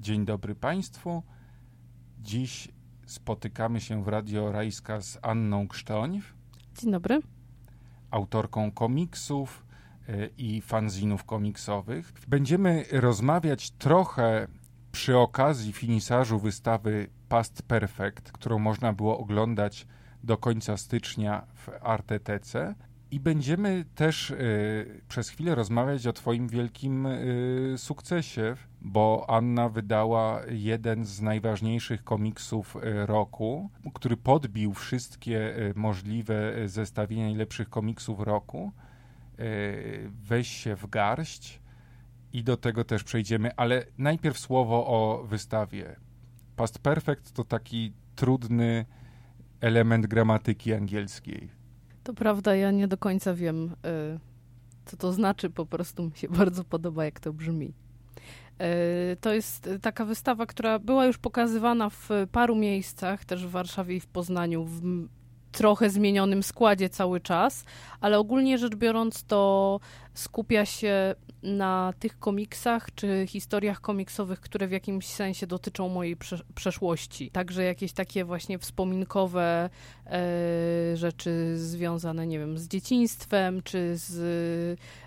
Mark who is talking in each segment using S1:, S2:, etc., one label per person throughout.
S1: Dzień dobry Państwu. Dziś spotykamy się w Radio Rajska z Anną Krztoń,
S2: Dzień dobry.
S1: autorką komiksów y, i fanzinów komiksowych. Będziemy rozmawiać trochę przy okazji finisarzu wystawy Past Perfect, którą można było oglądać do końca stycznia w Artetece. I będziemy też y, przez chwilę rozmawiać o Twoim wielkim y, sukcesie, bo Anna wydała jeden z najważniejszych komiksów y, roku, który podbił wszystkie y, możliwe y, zestawienia najlepszych komiksów roku. Weź się w garść i do tego też przejdziemy, ale najpierw słowo o wystawie. Past Perfect to taki trudny element gramatyki angielskiej.
S2: To prawda, ja nie do końca wiem, co to znaczy, po prostu mi się bardzo podoba, jak to brzmi. Y, To jest taka wystawa, która była już pokazywana w paru miejscach, też w Warszawie i w Poznaniu, w trochę zmienionym składzie cały czas, ale ogólnie rzecz biorąc, to skupia się na tych komiksach czy historiach komiksowych, które w jakimś sensie dotyczą mojej prze- przeszłości. Także jakieś takie właśnie wspominkowe e, rzeczy związane, nie wiem, z dzieciństwem, czy z,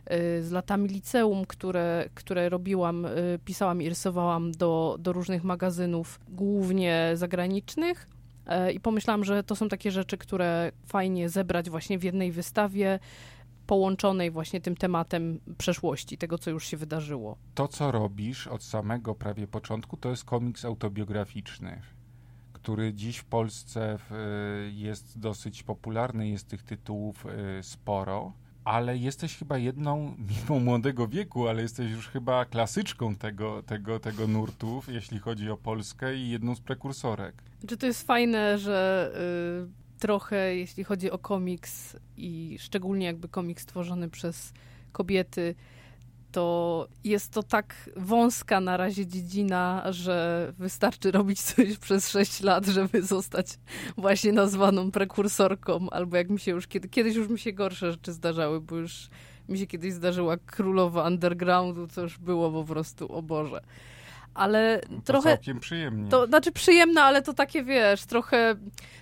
S2: e, z latami liceum, które, które robiłam, e, pisałam i rysowałam do, do różnych magazynów, głównie zagranicznych. E, I pomyślałam, że to są takie rzeczy, które fajnie zebrać właśnie w jednej wystawie, połączonej właśnie tym tematem przeszłości, tego, co już się wydarzyło.
S1: to, co robisz od samego prawie początku, to jest komiks autobiograficzny, który dziś w Polsce w, jest dosyć popularny, jest tych tytułów y, sporo, ale jesteś chyba jedną, mimo młodego wieku, ale jesteś już chyba klasyczką tego, tego, tego nurtu, jeśli chodzi o Polskę i jedną z prekursorek.
S2: Czy to jest fajne, że y, trochę, jeśli chodzi o komiks i szczególnie jakby komiks stworzony przez kobiety, to jest to tak wąska na razie dziedzina, że wystarczy robić coś przez 6 lat, żeby zostać właśnie nazwaną prekursorką, albo jak mi się już kiedy, kiedyś już mi się gorsze rzeczy zdarzały, bo już mi się kiedyś zdarzyła królowa undergroundu, co już było po prostu, o Boże. Ale
S1: To
S2: trochę...
S1: całkiem przyjemnie.
S2: To znaczy przyjemne, ale to takie wiesz, trochę.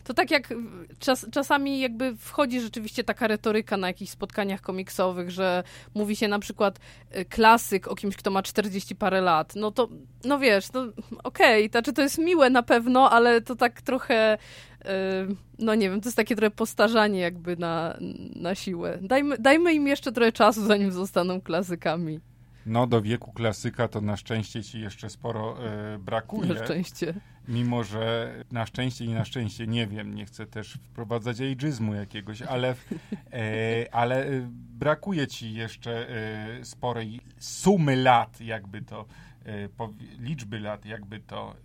S2: To tak jak czas, czasami jakby wchodzi rzeczywiście taka retoryka na jakichś spotkaniach komiksowych, że mówi się na przykład y, klasyk o kimś, kto ma 40 parę lat. No to, no wiesz, no okej, to znaczy to jest miłe na pewno, ale to tak trochę. y, No nie wiem, to jest takie trochę postarzanie jakby na, na siłę. Dajmy, dajmy im jeszcze trochę czasu, zanim zostaną klasykami.
S1: No, do wieku klasyka to na szczęście ci jeszcze sporo e, brakuje.
S2: Na szczęście.
S1: Mimo, że na szczęście i na szczęście nie wiem, nie chcę też wprowadzać ageizmu jakiegoś, ale, e, ale e, brakuje ci jeszcze sporej sumy lat, jakby to, liczby lat, jakby to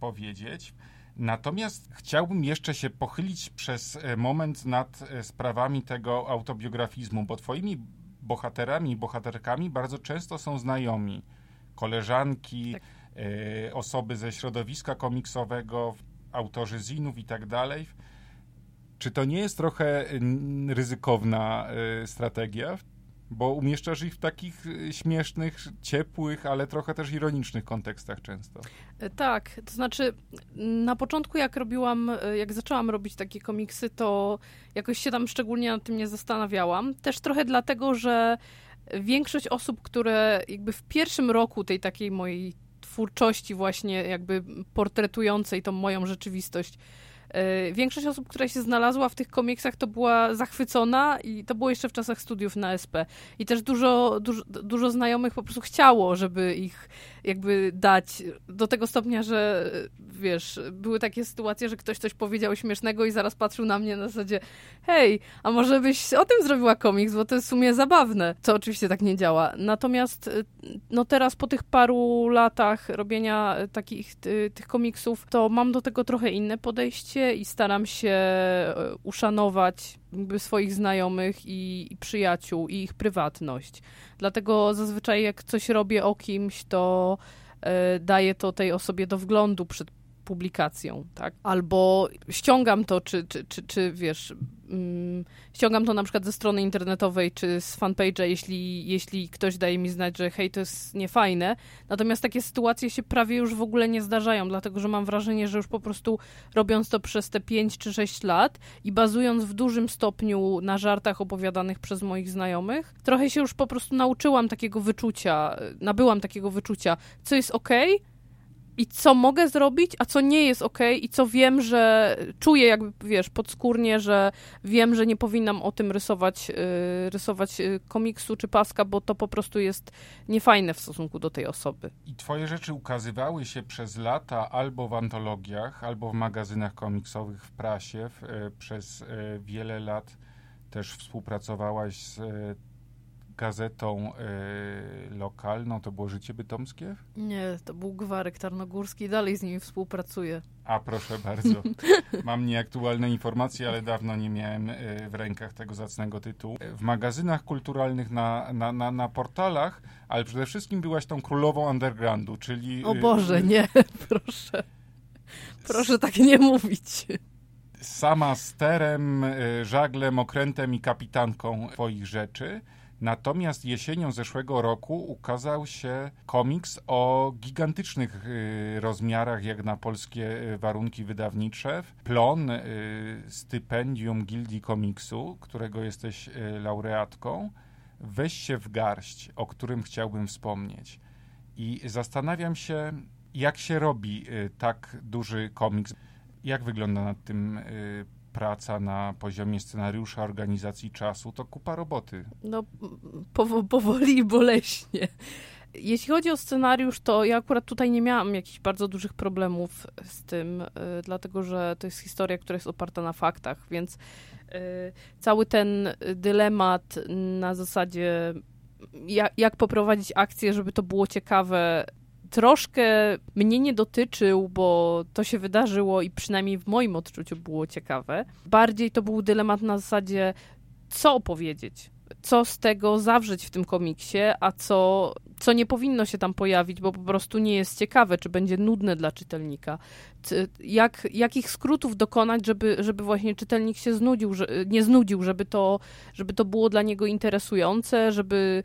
S1: powiedzieć. Natomiast chciałbym jeszcze się pochylić przez moment nad sprawami tego autobiografizmu, bo twoimi bohaterami i bohaterkami bardzo często są znajomi, koleżanki,
S2: Tak.
S1: e, osoby ze środowiska komiksowego, autorzy zinów i tak dalej. Czy to nie jest trochę ryzykowna e, strategia? Bo umieszczasz ich w takich e, śmiesznych, ciepłych, ale trochę też ironicznych kontekstach często.
S2: E, Tak, to znaczy na początku jak robiłam, e, jak zaczęłam robić takie komiksy, to jakoś się tam szczególnie nad tym nie zastanawiałam. Też trochę dlatego, że większość osób, które jakby w pierwszym roku tej takiej mojej twórczości właśnie jakby portretującej tą moją rzeczywistość, większość osób, która się znalazła w tych komiksach, to była zachwycona i to było jeszcze w czasach studiów na SP. I też dużo, dużo, dużo znajomych po prostu chciało, żeby ich jakby dać do tego stopnia, że wiesz, były takie sytuacje, że ktoś coś powiedział śmiesznego i zaraz patrzył na mnie na zasadzie hej, a może byś o tym zrobiła komiks, bo to jest w sumie zabawne. Co oczywiście tak nie działa. Natomiast y, no teraz po tych paru latach robienia y, takich y, tych komiksów, to mam do tego trochę inne podejście i staram się y, uszanować swoich znajomych i, i przyjaciół i ich prywatność. Dlatego zazwyczaj jak coś robię o kimś, to e, daję to tej osobie do wglądu przed publikacją, tak? Albo ściągam to, czy, czy, czy, czy wiesz, mm, ściągam to na przykład ze strony internetowej, czy z fanpage'a, jeśli, jeśli ktoś daje mi znać, że hej, to jest niefajne. Natomiast takie sytuacje się prawie już w ogóle nie zdarzają, dlatego że mam wrażenie, że już po prostu robiąc to przez te 5 czy 6 lat i bazując w dużym stopniu na żartach opowiadanych przez moich znajomych, trochę się już po prostu nauczyłam takiego wyczucia, nabyłam takiego wyczucia, co jest okej, okay, i co mogę zrobić, a co nie jest ok, i co wiem, że czuję jakby, wiesz, podskórnie, że wiem, że nie powinnam o tym rysować, yy, rysować y, komiksu czy paska, bo to po prostu jest niefajne w stosunku do tej osoby.
S1: I twoje rzeczy ukazywały się przez lata albo w antologiach, albo w magazynach komiksowych w prasie. W, y, przez y, wiele lat też współpracowałaś z gazetą y, lokalną, to było Życie Bytomskie?
S2: Nie, to był Gwarek Tarnogórski, dalej z nimi współpracuję.
S1: A proszę bardzo. Mam nieaktualne informacje, ale dawno nie miałem y, w rękach tego zacnego tytułu. W magazynach kulturalnych, na, na, na, na portalach, ale przede wszystkim byłaś tą królową undergroundu, czyli...
S2: O Boże, nie, proszę. Proszę tak nie mówić
S1: sama sterem, żaglem, okrętem i kapitanką twoich rzeczy. Natomiast jesienią zeszłego roku ukazał się komiks o gigantycznych y, rozmiarach, jak na polskie y, warunki wydawnicze. Plon, y, stypendium Gildii Komiksu, którego jesteś laureatką. Weź się w garść, o którym chciałbym wspomnieć. I zastanawiam się, jak się robi tak duży komiks. Jak wygląda nad tym praca na poziomie scenariusza, organizacji czasu, to kupa roboty.
S2: No, powoli i boleśnie. Jeśli chodzi o scenariusz, to ja akurat tutaj nie miałam jakichś bardzo dużych problemów z tym, y, dlatego że to jest historia, która jest oparta na faktach, więc y, cały ten dylemat na zasadzie jak, jak poprowadzić akcję, żeby to było ciekawe, troszkę mnie nie dotyczył, bo to się wydarzyło i przynajmniej w moim odczuciu było ciekawe. Bardziej to był dylemat na zasadzie, co opowiedzieć, co z tego zawrzeć w tym komiksie, a co, co nie powinno się tam pojawić, bo po prostu nie jest ciekawe, czy będzie nudne dla czytelnika. Jak, jakich skrótów dokonać, żeby, żeby właśnie czytelnik się znudził, że, nie znudził, żeby to, żeby to było dla niego interesujące, żeby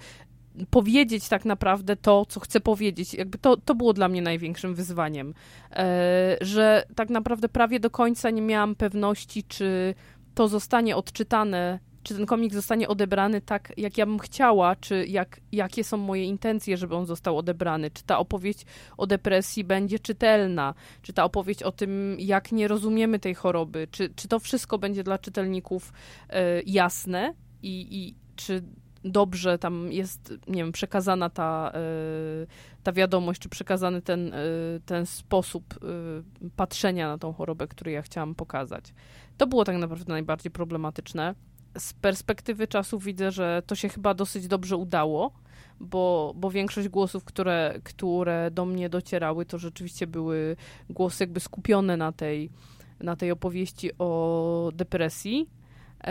S2: powiedzieć tak naprawdę to, co chcę powiedzieć. Jakby to, to było dla mnie największym wyzwaniem, e, że tak naprawdę prawie do końca nie miałam pewności, czy to zostanie odczytane, czy ten komik zostanie odebrany tak, jak ja bym chciała, czy jak, jakie są moje intencje, żeby on został odebrany, czy ta opowieść o depresji będzie czytelna, czy ta opowieść o tym, jak nie rozumiemy tej choroby, czy, czy to wszystko będzie dla czytelników e, jasne? I, i czy dobrze tam jest, nie wiem, przekazana ta, y, ta wiadomość, czy przekazany ten, y, ten sposób y, patrzenia na tą chorobę, który ja chciałam pokazać. To było tak naprawdę najbardziej problematyczne. Z perspektywy czasu widzę, że to się chyba dosyć dobrze udało, bo, bo większość głosów, które, które do mnie docierały, to rzeczywiście były głosy jakby skupione na tej, na tej opowieści o depresji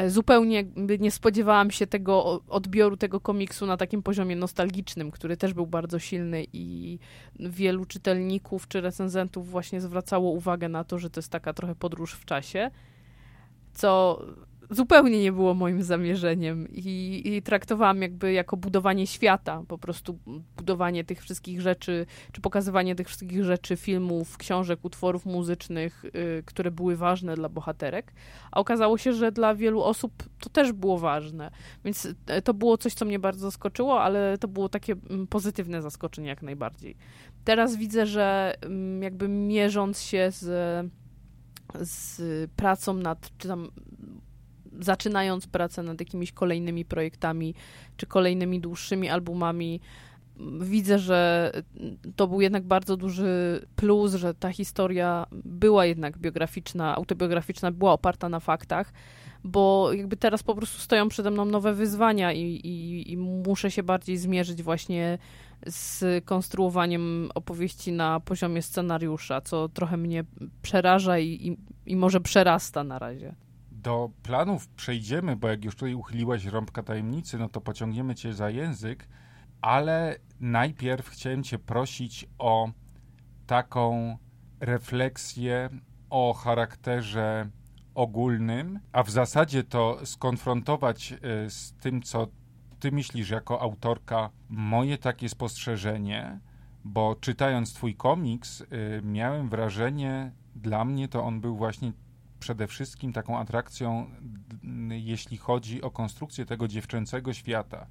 S2: zupełnie nie spodziewałam się tego odbioru tego komiksu na takim poziomie nostalgicznym, który też był bardzo silny i wielu czytelników czy recenzentów właśnie zwracało uwagę na to, że to jest taka trochę podróż w czasie, co zupełnie nie było moim zamierzeniem i, i, traktowałam jakby jako budowanie świata, po prostu budowanie tych wszystkich rzeczy, czy pokazywanie tych wszystkich rzeczy, filmów, książek, utworów muzycznych, y, które były ważne dla bohaterek, a okazało się, że dla wielu osób to też było ważne, więc e, to było coś, co mnie bardzo zaskoczyło, ale to było takie mm, pozytywne zaskoczenie jak najbardziej. Teraz widzę, że mm, jakby mierząc się z z pracą nad, czy tam zaczynając pracę nad jakimiś kolejnymi projektami, czy kolejnymi dłuższymi albumami, widzę, że to był jednak bardzo duży plus, że ta historia była jednak biograficzna, autobiograficzna, była oparta na faktach, bo jakby teraz po prostu stoją przede mną nowe wyzwania i, i, i muszę się bardziej zmierzyć właśnie z konstruowaniem opowieści na poziomie scenariusza, co trochę mnie przeraża i, i, i może przerasta na razie.
S1: Do planów przejdziemy, bo jak już tutaj uchyliłaś rąbka tajemnicy, no to pociągniemy cię za język, ale najpierw chciałem cię prosić o taką refleksje o charakterze ogólnym, a w zasadzie to skonfrontować e, z tym, co ty myślisz jako autorka, moje takie spostrzeżenie, bo czytając twój komiks, y, miałem wrażenie, dla mnie to on był właśnie przede wszystkim taką atrakcją, jeśli chodzi o konstrukcję tego dziewczęcego świata.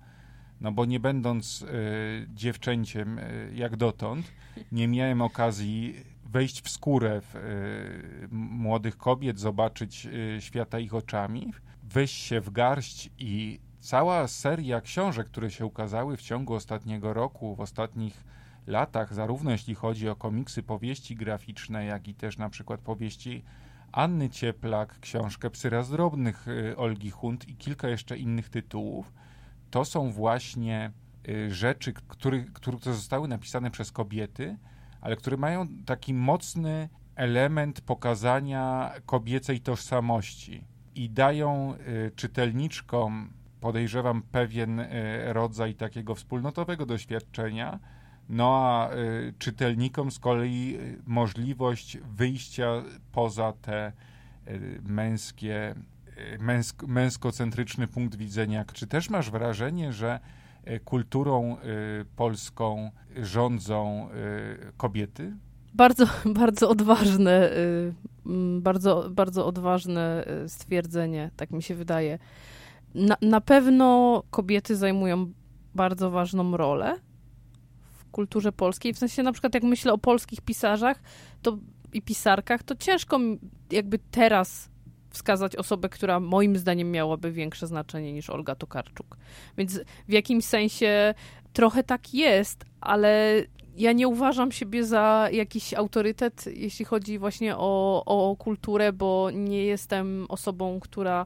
S1: No bo nie będąc y, dziewczęciem y, jak dotąd, nie miałem okazji wejść w skórę w, y, młodych kobiet, zobaczyć świata ich oczami, wejść się w garść i cała seria książek, które się ukazały w ciągu ostatniego roku, w ostatnich latach, zarówno jeśli chodzi o komiksy, powieści graficzne, jak i też na przykład powieści Anny Cieplak, książkę Psy Razdrobnych y, Olgi Hunt i kilka jeszcze innych tytułów, to są właśnie y, rzeczy, które, które zostały napisane przez kobiety, ale które mają taki mocny element pokazania kobiecej tożsamości i dają y, czytelniczkom, podejrzewam, pewien rodzaj takiego wspólnotowego doświadczenia, no a y, czytelnikom z kolei y, możliwość wyjścia poza te y, męskie, męsk, męskocentryczny punkt widzenia. Czy też masz wrażenie, że kulturą polską rządzą kobiety?
S2: Bardzo, bardzo odważne, bardzo, bardzo odważne stwierdzenie, tak mi się wydaje. Na, na pewno kobiety zajmują bardzo ważną rolę kulturze polskiej. W sensie na przykład jak myślę o polskich pisarzach to, i pisarkach, to ciężko jakby teraz wskazać osobę, która moim zdaniem miałaby większe znaczenie niż Olga Tokarczuk. Więc w jakimś sensie trochę tak jest, ale ja nie uważam siebie za jakiś autorytet, jeśli chodzi właśnie o, o kulturę, bo nie jestem osobą, która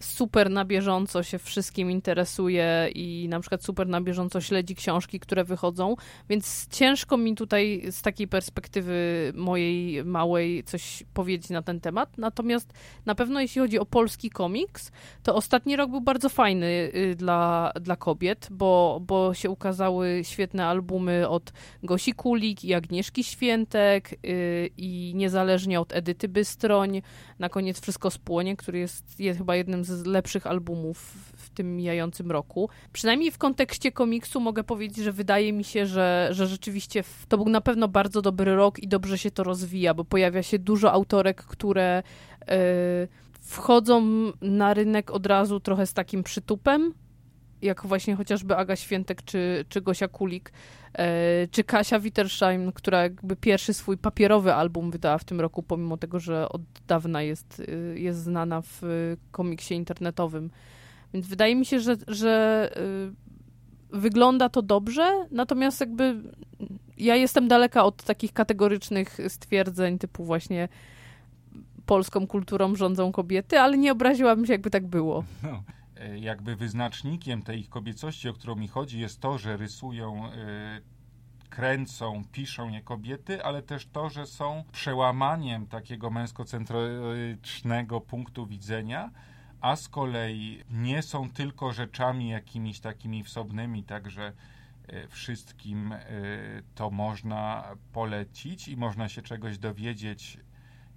S2: super na bieżąco się wszystkim interesuje i na przykład super na bieżąco śledzi książki, które wychodzą, więc ciężko mi tutaj z takiej perspektywy mojej małej coś powiedzieć na ten temat. Natomiast na pewno jeśli chodzi o polski komiks, to ostatni rok był bardzo fajny y, dla, dla kobiet, bo, bo się ukazały świetne albumy od Gosi Kulik i Agnieszki Świętek y, i niezależnie od Edyty Bystroń, na koniec Wszystko spłonie, który jest, jest chyba jednym z lepszych albumów w tym mijającym roku. Przynajmniej w kontekście komiksu mogę powiedzieć, że wydaje mi się, że, że rzeczywiście to był na pewno bardzo dobry rok i dobrze się to rozwija, bo pojawia się dużo autorek, które yy, wchodzą na rynek od razu trochę z takim przytupem, jak właśnie chociażby Aga Świętek czy, czy Gosia Kulik, czy Kasia Wittersheim, która jakby pierwszy swój papierowy album wydała w tym roku, pomimo tego, że od dawna jest, e, jest znana w komiksie internetowym. Więc wydaje mi się, że, że e, wygląda to dobrze, natomiast jakby ja jestem daleka od takich kategorycznych stwierdzeń typu właśnie polską kulturą rządzą kobiety, ale nie obraziłabym się, jakby tak było. No.
S1: E, jakby wyznacznikiem tej ich kobiecości, o którą mi chodzi, jest to, że rysują, e, kręcą, piszą je kobiety, ale też to, że są przełamaniem takiego męskocentrycznego punktu widzenia, a z kolei nie są tylko rzeczami jakimiś takimi wsobnymi, także e, wszystkim to można polecić i można się czegoś dowiedzieć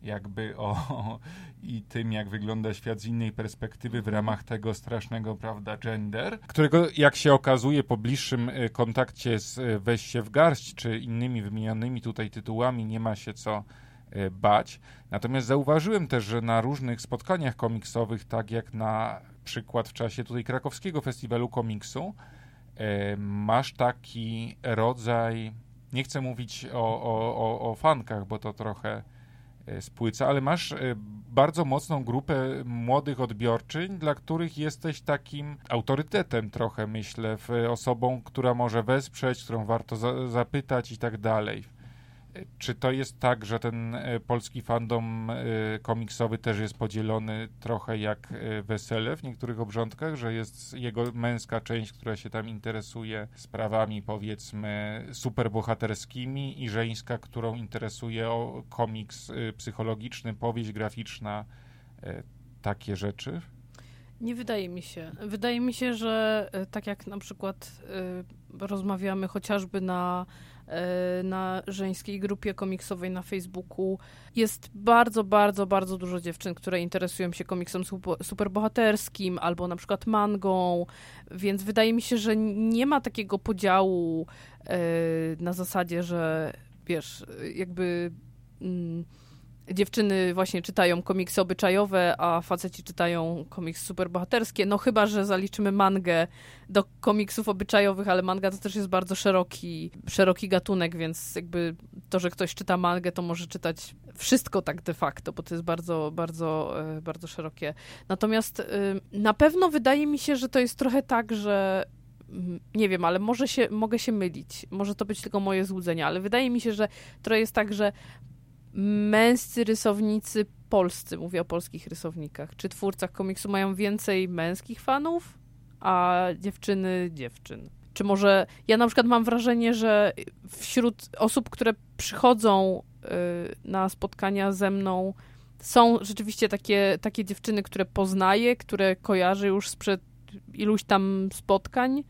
S1: jakby o i tym, jak wygląda świat z innej perspektywy w ramach tego strasznego, prawda, gender, którego, jak się okazuje, po bliższym e, kontakcie z e, Weź się w garść, czy innymi wymienionymi tutaj tytułami nie ma się co e, bać. Natomiast zauważyłem też, że na różnych spotkaniach komiksowych, tak jak na przykład w czasie tutaj krakowskiego festiwalu komiksu, masz taki rodzaj, nie chcę mówić o, o, o, o fankach, bo to trochę spłyca, ale masz e, bardzo mocną grupę młodych odbiorczyń, dla których jesteś takim autorytetem trochę, myślę, osobą, która może wesprzeć, którą warto za zapytać i tak dalej. Czy to jest tak, że ten e, polski fandom e, komiksowy też jest podzielony trochę jak e, wesele w niektórych obrządkach, że jest jego męska część, która się tam interesuje sprawami powiedzmy superbohaterskimi i żeńska, którą interesuje komiks psychologiczny, powieść graficzna, takie rzeczy?
S2: Nie wydaje mi się. Wydaje mi się, że tak jak na przykład rozmawiamy chociażby na na żeńskiej grupie komiksowej na Facebooku. Jest bardzo, bardzo, bardzo dużo dziewczyn, które interesują się komiksem superbohaterskim albo na przykład mangą, więc wydaje mi się, że nie ma takiego podziału e, na zasadzie, że wiesz, jakby mm, dziewczyny właśnie czytają komiksy obyczajowe, a faceci czytają komiksy superbohaterskie. No chyba, że zaliczymy mangę do komiksów obyczajowych, ale manga to też jest bardzo szeroki, szeroki gatunek, więc jakby to, że ktoś czyta mangę, to może czytać wszystko tak de facto, bo to jest bardzo, bardzo, e, bardzo szerokie. Natomiast y, na pewno wydaje mi się, że to jest trochę tak, że mm, nie wiem, ale może się, mogę się mylić. Może to być tylko moje złudzenie, ale wydaje mi się, że to jest tak, że męscy rysownicy polscy, mówię o polskich rysownikach, czy twórcach komiksu mają więcej męskich fanów, a dziewczyny dziewczyn? Czy może ja na przykład mam wrażenie, że wśród osób, które przychodzą y, na spotkania ze mną, są rzeczywiście takie, takie dziewczyny, które poznaję, które kojarzę już sprzed iluś tam spotkań,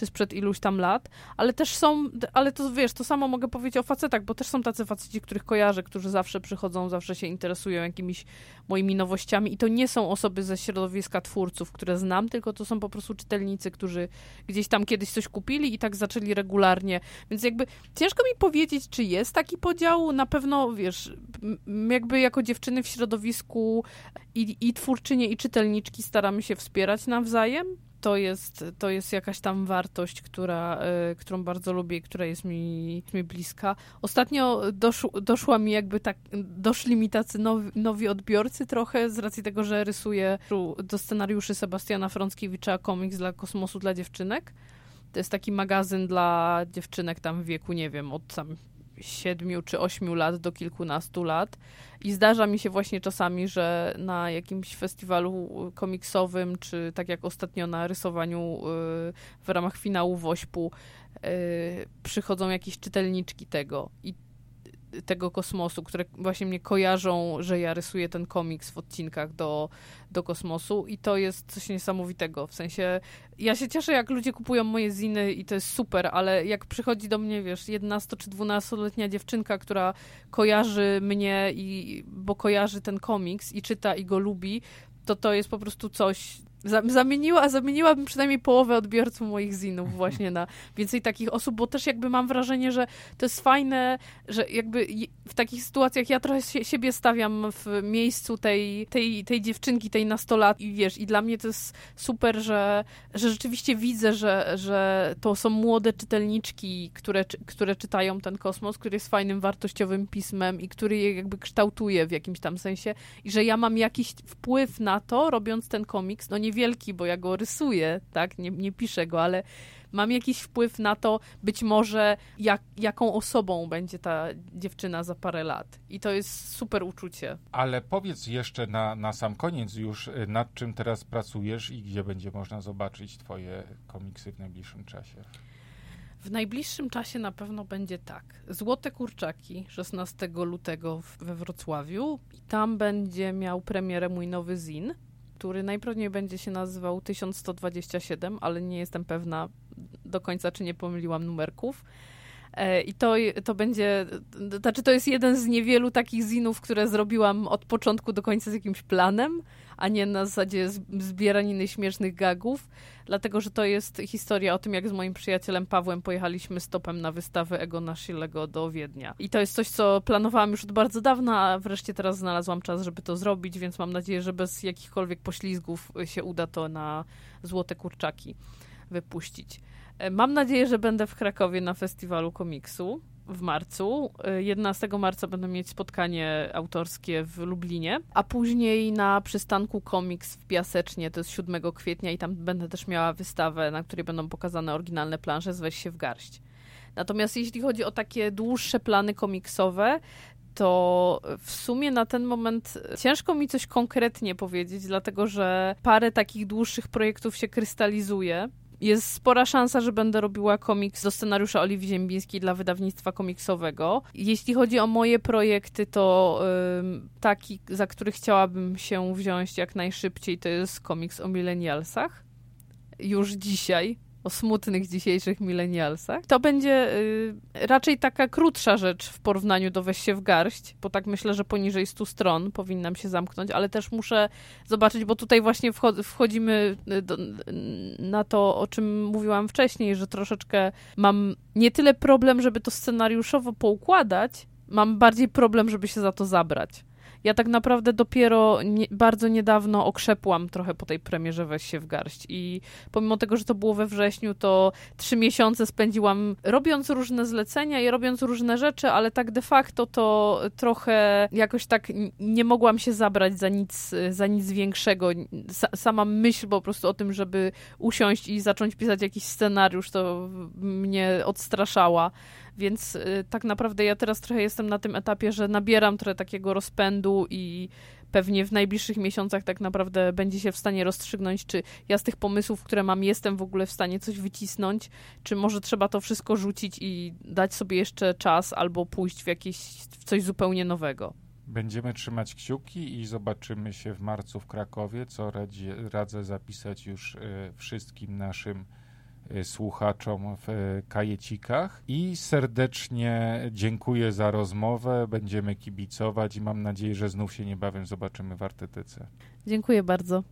S2: czy sprzed iluś tam lat, ale też są, ale to wiesz, to samo mogę powiedzieć o facetach, bo też są tacy faceci, których kojarzę, którzy zawsze przychodzą, zawsze się interesują jakimiś moimi nowościami i to nie są osoby ze środowiska twórców, które znam, tylko to są po prostu czytelnicy, którzy gdzieś tam kiedyś coś kupili i tak zaczęli regularnie, więc jakby ciężko mi powiedzieć, czy jest taki podział, na pewno, wiesz, jakby jako dziewczyny w środowisku i, i twórczynie, i czytelniczki staramy się wspierać nawzajem, to jest, to jest jakaś tam wartość, która, y, którą bardzo lubię i która jest mi, mi bliska. Ostatnio dosz, doszła mi jakby tak, doszli mi tacy nowi, nowi odbiorcy trochę z racji tego, że rysuję do scenariuszy Sebastiana Frąckiewicza komiks dla kosmosu dla dziewczynek. To jest taki magazyn dla dziewczynek tam w wieku, nie wiem, od tam siedmiu czy ośmiu lat do kilkunastu lat. I zdarza mi się właśnie czasami, że na jakimś festiwalu komiksowym, czy tak jak ostatnio na rysowaniu y, w ramach finału Wośpu, y, przychodzą jakieś czytelniczki tego. I tego kosmosu, które właśnie mnie kojarzą, że ja rysuję ten komiks w odcinkach do, do kosmosu i to jest coś niesamowitego. W sensie, ja się cieszę, jak ludzie kupują moje ziny i to jest super, ale jak przychodzi do mnie, wiesz, 11 czy 12-letnia dziewczynka, która kojarzy mnie i, bo kojarzy ten komiks i czyta i go lubi, to to jest po prostu coś, Zamieniła, zamieniłabym przynajmniej połowę odbiorców moich zinów właśnie na więcej takich osób, bo też jakby mam wrażenie, że to jest fajne, że jakby w takich sytuacjach ja trochę siebie stawiam w miejscu tej, tej, tej dziewczynki, tej nastolatki i wiesz, i dla mnie to jest super, że, że rzeczywiście widzę, że, że to są młode czytelniczki, które, które czytają ten kosmos, który jest fajnym, wartościowym pismem i który je jakby kształtuje w jakimś tam sensie i że ja mam jakiś wpływ na to, robiąc ten komiks, no nie niewielki, bo ja go rysuję, tak, nie, nie piszę go, ale mam jakiś wpływ na to, być może jak, jaką osobą będzie ta dziewczyna za parę lat. I to jest super uczucie.
S1: Ale powiedz jeszcze na, na sam koniec już, y, nad czym teraz pracujesz i gdzie będzie można zobaczyć twoje komiksy w najbliższym czasie.
S2: W najbliższym czasie na pewno będzie tak. Złote Kurczaki 16 lutego we Wrocławiu. I tam będzie miał premierę mój nowy zin który najprawdopodobniej będzie się nazywał 1127, ale nie jestem pewna do końca, czy nie pomyliłam numerków. E, I to, to będzie, znaczy to jest jeden z niewielu takich zinów, które zrobiłam od początku do końca z jakimś planem, a nie na zasadzie zbieraniny śmiesznych gagów, dlatego że to jest historia o tym, jak z moim przyjacielem Pawłem pojechaliśmy stopem na wystawę Egona Schiellego do Wiednia. I to jest coś, co planowałam już od bardzo dawna, a wreszcie teraz znalazłam czas, żeby to zrobić, więc mam nadzieję, że bez jakichkolwiek poślizgów się uda to na Złote Kurczaki wypuścić. E, mam nadzieję, że będę w Krakowie na festiwalu komiksu w marcu. 11 e, marca będę mieć spotkanie autorskie w Lublinie, a później na przystanku Komiks w Piasecznie, to jest 7 kwietnia i tam będę też miała wystawę, na której będą pokazane oryginalne plansze z się w garść. Natomiast jeśli chodzi o takie dłuższe plany komiksowe, to w sumie na ten moment ciężko mi coś konkretnie powiedzieć, dlatego że parę takich dłuższych projektów się krystalizuje. Jest spora szansa, że będę robiła komiks do scenariusza Oliwii Ziembińskiej dla wydawnictwa komiksowego. Jeśli chodzi o moje projekty, to taki, za który chciałabym się wziąć jak najszybciej, to jest komiks o milenialsach. Już dzisiaj o smutnych dzisiejszych milenialsach. To będzie y, raczej taka krótsza rzecz w porównaniu do Weź się w garść, bo tak myślę, że poniżej 100 stron powinnam się zamknąć, ale też muszę zobaczyć, bo tutaj właśnie wchodzimy y, do, na to, o czym mówiłam wcześniej, że troszeczkę mam nie tyle problem, żeby to scenariuszowo poukładać, mam bardziej problem, żeby się za to zabrać. Ja tak naprawdę dopiero nie, bardzo niedawno okrzepłam trochę po tej premierze Weź się w garść i pomimo tego, że to było we wrześniu, to trzy miesiące spędziłam robiąc różne zlecenia i robiąc różne rzeczy, ale tak de facto to trochę jakoś tak nie mogłam się zabrać za nic, za nic większego. sama myśl po prostu o tym, żeby usiąść i zacząć pisać jakiś scenariusz, to mnie odstraszała. Więc y, tak naprawdę ja teraz trochę jestem na tym etapie, że nabieram trochę takiego rozpędu i pewnie w najbliższych miesiącach tak naprawdę będzie się w stanie rozstrzygnąć, czy ja z tych pomysłów, które mam, jestem w ogóle w stanie coś wycisnąć, czy może trzeba to wszystko rzucić i dać sobie jeszcze czas albo pójść w jakieś w coś zupełnie nowego.
S1: Będziemy trzymać kciuki i zobaczymy się w marcu w Krakowie, co radzi, radzę zapisać już y, wszystkim naszym słuchaczom w y, kajecikach i serdecznie dziękuję za rozmowę. Będziemy kibicować i mam nadzieję, że znów się niebawem zobaczymy w Artytyce.
S2: Dziękuję bardzo.